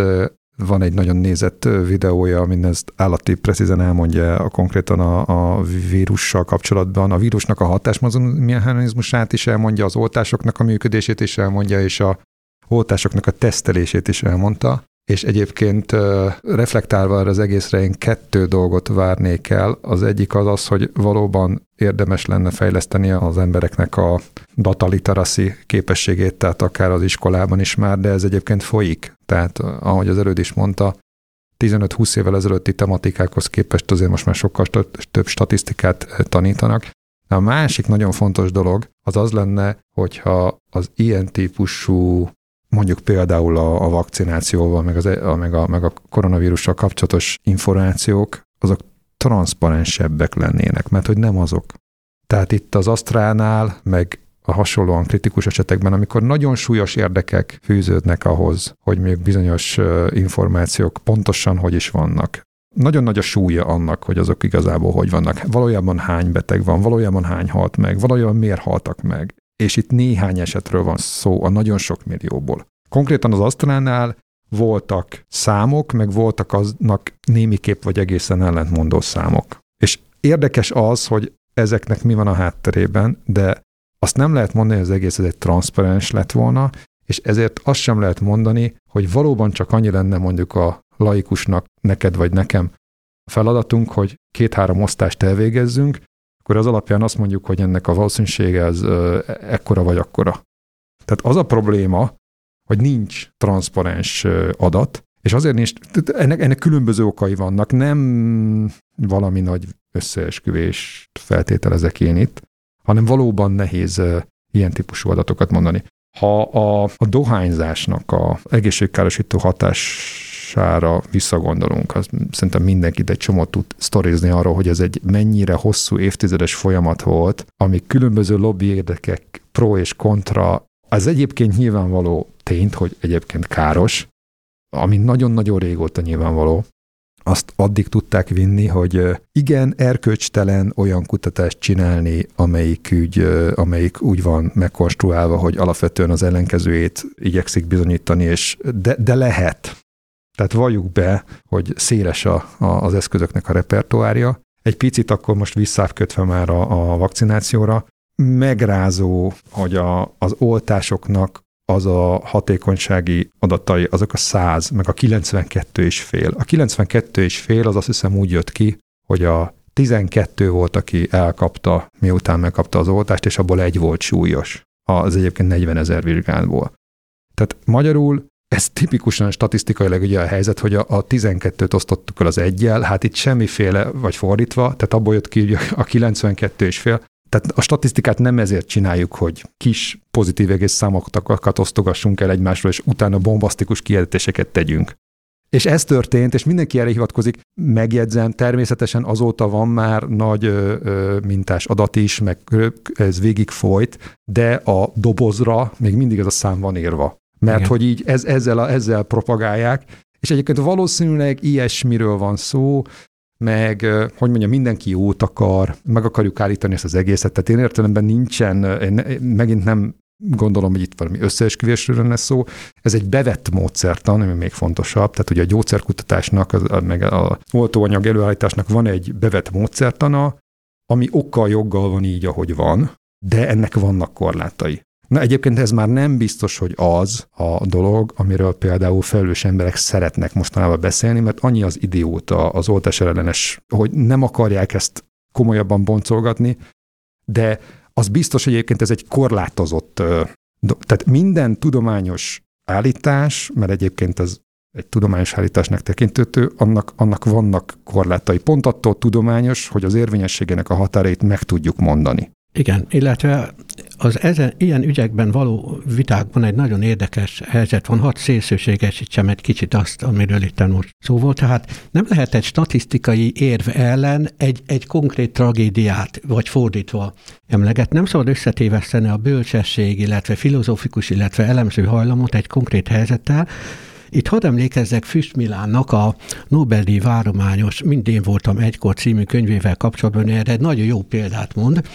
van egy nagyon nézett videója, amin ezt állati precízen elmondja a, konkrétan a, a vírussal kapcsolatban. A vírusnak a hatásmechanizmusát is elmondja, az oltásoknak a működését is elmondja, és a oltásoknak a tesztelését is elmondta és egyébként reflektálva erre az egészre én kettő dolgot várnék el. Az egyik az az, hogy valóban érdemes lenne fejleszteni az embereknek a data literacy képességét, tehát akár az iskolában is már, de ez egyébként folyik. Tehát ahogy az előd is mondta, 15-20 évvel ezelőtti tematikákhoz képest azért most már sokkal több statisztikát tanítanak. A másik nagyon fontos dolog az az lenne, hogyha az ilyen típusú mondjuk például a, a vakcinációval, meg, az, e, a, meg, a, meg a koronavírussal kapcsolatos információk, azok transzparensebbek lennének, mert hogy nem azok. Tehát itt az Asztránál, meg a hasonlóan kritikus esetekben, amikor nagyon súlyos érdekek fűződnek ahhoz, hogy még bizonyos információk pontosan hogy is vannak. Nagyon nagy a súlya annak, hogy azok igazából hogy vannak. Valójában hány beteg van, valójában hány halt meg, valójában miért haltak meg. És itt néhány esetről van szó a nagyon sok millióból. Konkrétan az Asztránál voltak számok, meg voltak aznak némiképp vagy egészen ellentmondó számok. És érdekes az, hogy ezeknek mi van a hátterében, de azt nem lehet mondani, hogy az egész ez egy transzparens lett volna, és ezért azt sem lehet mondani, hogy valóban csak annyi lenne mondjuk a laikusnak, neked vagy nekem feladatunk, hogy két-három osztást elvégezzünk, akkor az alapján azt mondjuk, hogy ennek a valószínűsége az ekkora vagy akkora. Tehát az a probléma, hogy nincs transzparens adat, és azért nincs, ennek, ennek különböző okai vannak, nem valami nagy összeesküvés feltételezek én itt, hanem valóban nehéz ilyen típusú adatokat mondani. Ha a, a dohányzásnak a egészségkárosító hatására visszagondolunk, az szerintem mindenkit egy csomót tud sztorizni arról, hogy ez egy mennyire hosszú évtizedes folyamat volt, ami különböző lobby érdekek pro és kontra, az egyébként nyilvánvaló tényt, hogy egyébként káros, ami nagyon-nagyon régóta nyilvánvaló, azt addig tudták vinni, hogy igen, erkölcstelen olyan kutatást csinálni, amelyik, ügy, amelyik úgy van megkonstruálva, hogy alapvetően az ellenkezőjét igyekszik bizonyítani, és de, de lehet. Tehát valljuk be, hogy széles a, a, az eszközöknek a repertoárja. Egy picit akkor most visszákötve már a, a vakcinációra, megrázó, hogy a, az oltásoknak az a hatékonysági adatai, azok a 100, meg a 92 és fél. A 92 és fél az azt hiszem úgy jött ki, hogy a 12 volt, aki elkapta, miután megkapta az oltást, és abból egy volt súlyos. Az egyébként 40 ezer vizsgálatból. Tehát magyarul ez tipikusan statisztikailag ugye a helyzet, hogy a, a 12-t osztottuk el az egyel, hát itt semmiféle, vagy fordítva, tehát abból jött ki a 92 és fél, tehát a statisztikát nem ezért csináljuk, hogy kis pozitív egész számokat osztogassunk el egymásról, és utána bombasztikus kijelentéseket tegyünk. És ez történt, és mindenki erre hivatkozik. Megjegyzem, természetesen azóta van már nagy ö, ö, mintás adat is, meg ez végig folyt, de a dobozra még mindig ez a szám van írva. Mert Igen. hogy így ez, ezzel, a, ezzel propagálják, és egyébként valószínűleg ilyesmiről van szó, meg, hogy mondja, mindenki jót akar, meg akarjuk állítani ezt az egészet. Tehát én értelemben nincsen, én megint nem gondolom, hogy itt valami összeesküvésről lenne szó. Ez egy bevett módszertan, ami még fontosabb. Tehát ugye a gyógyszerkutatásnak, az, meg a oltóanyag előállításnak van egy bevett módszertana, ami okkal, joggal van így, ahogy van, de ennek vannak korlátai. Na egyébként ez már nem biztos, hogy az a dolog, amiről például felelős emberek szeretnek mostanában beszélni, mert annyi az idióta az oltás ellenes, hogy nem akarják ezt komolyabban boncolgatni, de az biztos, hogy egyébként ez egy korlátozott, tehát minden tudományos állítás, mert egyébként ez egy tudományos állításnak tekinthető, annak, annak vannak korlátai. Pont attól tudományos, hogy az érvényességének a határait meg tudjuk mondani. Igen, illetve az ezen, ilyen ügyekben való vitákban egy nagyon érdekes helyzet van, hadd szélsőségesítsem egy kicsit azt, amiről itt most szó volt. Tehát nem lehet egy statisztikai érv ellen egy, egy konkrét tragédiát, vagy fordítva emleget. Nem szabad összetéveszteni a bölcsesség, illetve filozófikus, illetve elemző hajlamot egy konkrét helyzettel, itt hadd emlékezzek Füst Milánnak a Nobel-díj várományos Mindén voltam egykor című könyvével kapcsolatban, erre egy nagyon jó példát mond,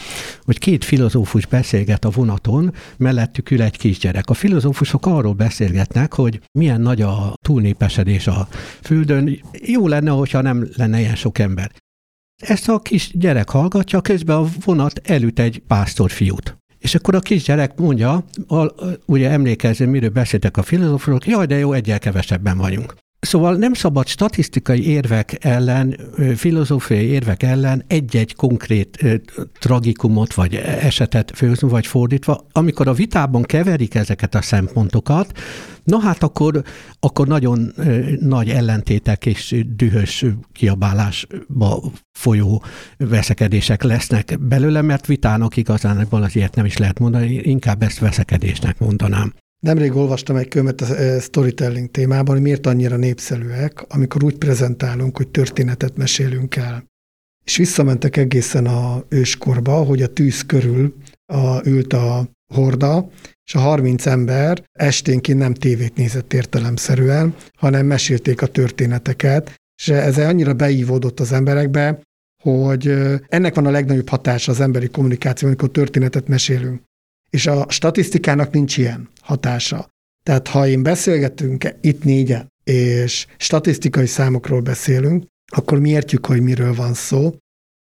hogy két filozófus beszélget a vonaton, mellettük ül egy kisgyerek. A filozófusok arról beszélgetnek, hogy milyen nagy a túlnépesedés a Földön. Jó lenne, hogyha nem lenne ilyen sok ember. Ezt a kis gyerek hallgatja, közben a vonat elüt egy pásztorfiút. És akkor a kisgyerek mondja, ugye emlékezni, miről beszéltek a filozófusok, jaj, de jó, egyel kevesebben vagyunk. Szóval nem szabad statisztikai érvek ellen, filozófiai érvek ellen egy-egy konkrét tragikumot vagy esetet főzni, vagy fordítva. Amikor a vitában keverik ezeket a szempontokat, na hát akkor, akkor nagyon nagy ellentétek és dühös kiabálásba folyó veszekedések lesznek belőle, mert vitának igazán az ilyet nem is lehet mondani, inkább ezt veszekedésnek mondanám. Nemrég olvastam egy könyvet a storytelling témában, hogy miért annyira népszerűek, amikor úgy prezentálunk, hogy történetet mesélünk el. És visszamentek egészen a őskorba, hogy a tűz körül a, ült a horda, és a 30 ember esténként nem tévét nézett értelemszerűen, hanem mesélték a történeteket, és ez annyira beívódott az emberekbe, hogy ennek van a legnagyobb hatása az emberi kommunikáció, amikor történetet mesélünk. És a statisztikának nincs ilyen hatása. Tehát ha én beszélgetünk itt négyen, és statisztikai számokról beszélünk, akkor mi értjük, hogy miről van szó,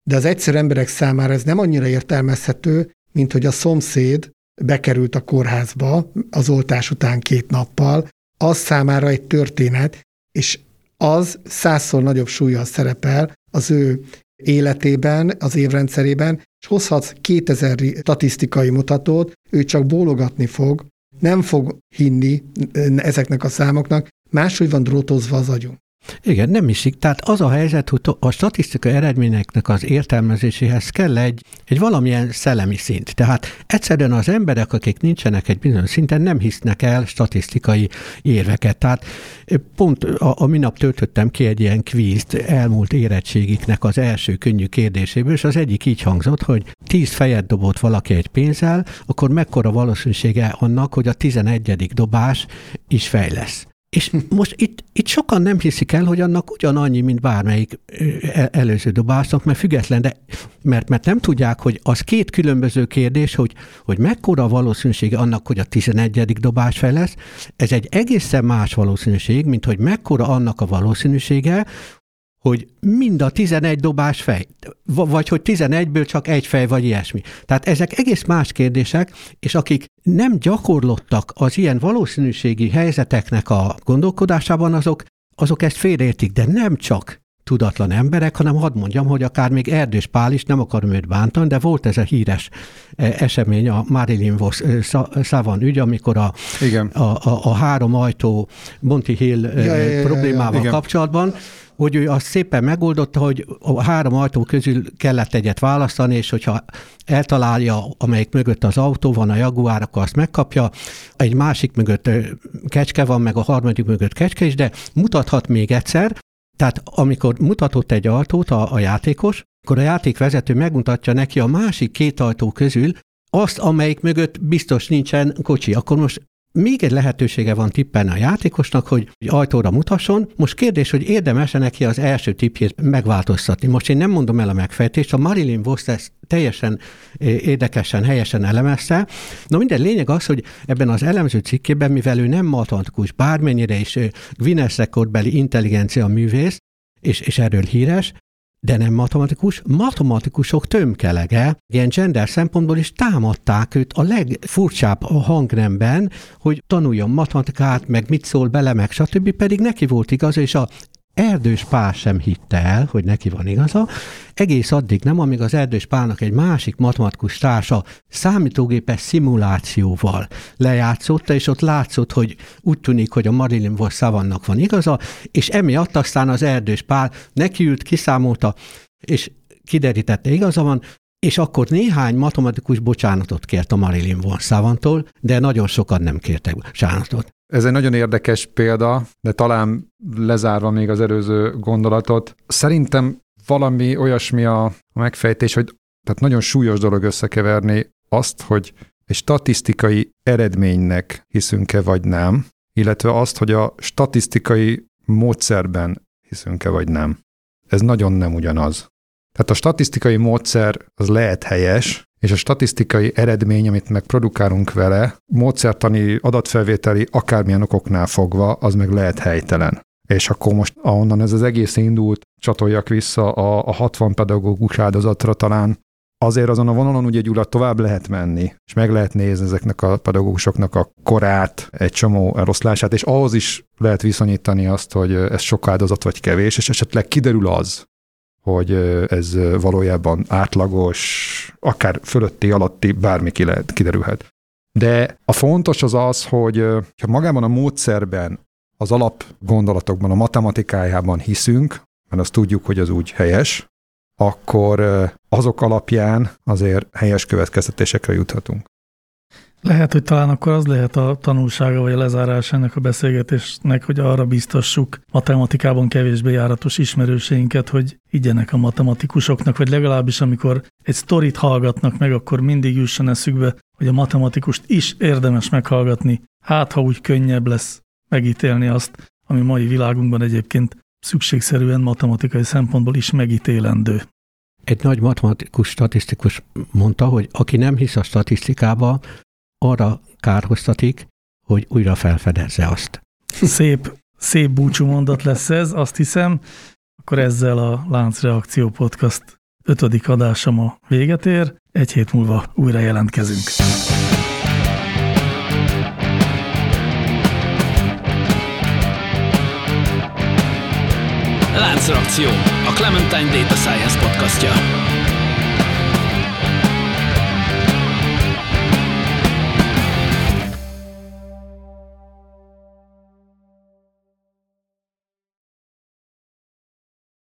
de az egyszerű emberek számára ez nem annyira értelmezhető, mint hogy a szomszéd bekerült a kórházba az oltás után két nappal, az számára egy történet, és az százszor nagyobb súlyjal szerepel az ő életében, az évrendszerében, és hozhatsz 2000 statisztikai mutatót, ő csak bólogatni fog, nem fog hinni ezeknek a számoknak, máshogy van drótozva az agyunk. Igen, nem is. Tehát az a helyzet, hogy a statisztikai eredményeknek az értelmezéséhez kell egy, egy valamilyen szellemi szint. Tehát egyszerűen az emberek, akik nincsenek egy bizonyos szinten, nem hisznek el statisztikai érveket. Tehát pont a, a minap töltöttem ki egy ilyen kvízt elmúlt érettségiknek az első könnyű kérdéséből, és az egyik így hangzott, hogy tíz fejet dobott valaki egy pénzzel, akkor mekkora valószínűsége annak, hogy a tizenegyedik dobás is fej lesz. És most itt, itt sokan nem hiszik el, hogy annak ugyanannyi, mint bármelyik előző dobásnak, mert független, de mert, mert nem tudják, hogy az két különböző kérdés, hogy, hogy mekkora valószínűsége annak, hogy a 11. dobás fel lesz, ez egy egészen más valószínűség, mint hogy mekkora annak a valószínűsége, hogy mind a 11 dobás fej, vagy hogy 11-ből csak egy fej, vagy ilyesmi. Tehát ezek egész más kérdések, és akik nem gyakorlottak az ilyen valószínűségi helyzeteknek a gondolkodásában, azok, azok ezt félreértik, de nem csak tudatlan emberek, hanem hadd mondjam, hogy akár még Erdős Pál is, nem akarom őt bántani, de volt ez a híres e, esemény, a Marilyn Vos Szavan ügy, amikor a, Igen. A, a, a három ajtó Monty Hill ja, ja, ja, problémával ja, ja, kapcsolatban, hogy ő azt szépen megoldotta, hogy a három ajtó közül kellett egyet választani, és hogyha eltalálja, amelyik mögött az autó van, a Jaguár, akkor azt megkapja, egy másik mögött kecske van, meg a harmadik mögött kecske is, de mutathat még egyszer, tehát amikor mutatott egy ajtót a, a játékos, akkor a játékvezető megmutatja neki a másik két ajtó közül azt, amelyik mögött biztos nincsen kocsi. Akkor most még egy lehetősége van tippen a játékosnak, hogy ajtóra mutasson. Most kérdés, hogy érdemes-e neki az első tippjét megváltoztatni. Most én nem mondom el a megfejtést, a Marilyn Voss ezt teljesen érdekesen, helyesen elemezte. Na minden lényeg az, hogy ebben az elemző cikkében, mivel ő nem matematikus, bármennyire is Guinness rekordbeli intelligencia művész, és, és erről híres, de nem matematikus, matematikusok tömkelege, ilyen gender szempontból is támadták őt a legfurcsább hangnemben, hogy tanuljon matematikát, meg mit szól bele, meg stb. pedig neki volt igaz, és a Erdős Pál sem hitte el, hogy neki van igaza, egész addig nem, amíg az Erdős Pálnak egy másik matematikus társa számítógépes szimulációval lejátszotta, és ott látszott, hogy úgy tűnik, hogy a Marilyn Voss szavannak van igaza, és emiatt aztán az Erdős Pál nekiült, kiszámolta, és kiderítette igaza van, és akkor néhány matematikus bocsánatot kért a Marilyn von Savantól, de nagyon sokan nem kértek bocsánatot. Ez egy nagyon érdekes példa, de talán lezárva még az előző gondolatot. Szerintem valami olyasmi a megfejtés, hogy tehát nagyon súlyos dolog összekeverni azt, hogy egy statisztikai eredménynek hiszünk-e vagy nem, illetve azt, hogy a statisztikai módszerben hiszünk-e vagy nem. Ez nagyon nem ugyanaz. Tehát a statisztikai módszer az lehet helyes, és a statisztikai eredmény, amit meg produkálunk vele, módszertani, adatfelvételi, akármilyen okoknál fogva, az meg lehet helytelen. És akkor most ahonnan ez az egész indult, csatoljak vissza a, a 60 pedagógus áldozatra talán, azért azon a vonalon ugye Gyula tovább lehet menni, és meg lehet nézni ezeknek a pedagógusoknak a korát, egy csomó eloszlását, és ahhoz is lehet viszonyítani azt, hogy ez sok áldozat vagy kevés, és esetleg kiderül az, hogy ez valójában átlagos, akár fölötti, alatti, bármi ki lehet, kiderülhet. De a fontos az az, hogy ha magában a módszerben, az alap gondolatokban, a matematikájában hiszünk, mert azt tudjuk, hogy az úgy helyes, akkor azok alapján azért helyes következtetésekre juthatunk. Lehet, hogy talán akkor az lehet a tanulsága vagy a lezárás ennek a beszélgetésnek, hogy arra biztassuk matematikában kevésbé járatos ismerőseinket, hogy igyenek a matematikusoknak, vagy legalábbis amikor egy sztorit hallgatnak meg, akkor mindig jusson eszükbe, hogy a matematikust is érdemes meghallgatni, hát ha úgy könnyebb lesz megítélni azt, ami mai világunkban egyébként szükségszerűen matematikai szempontból is megítélendő. Egy nagy matematikus statisztikus mondta, hogy aki nem hisz a statisztikába, arra kárhoztatik, hogy újra felfedezze azt. Szép, szép búcsú mondat lesz ez, azt hiszem. Akkor ezzel a Láncreakció Podcast ötödik adása ma véget ér. Egy hét múlva újra jelentkezünk. Láncreakció, a Clementine Data Science podcastja.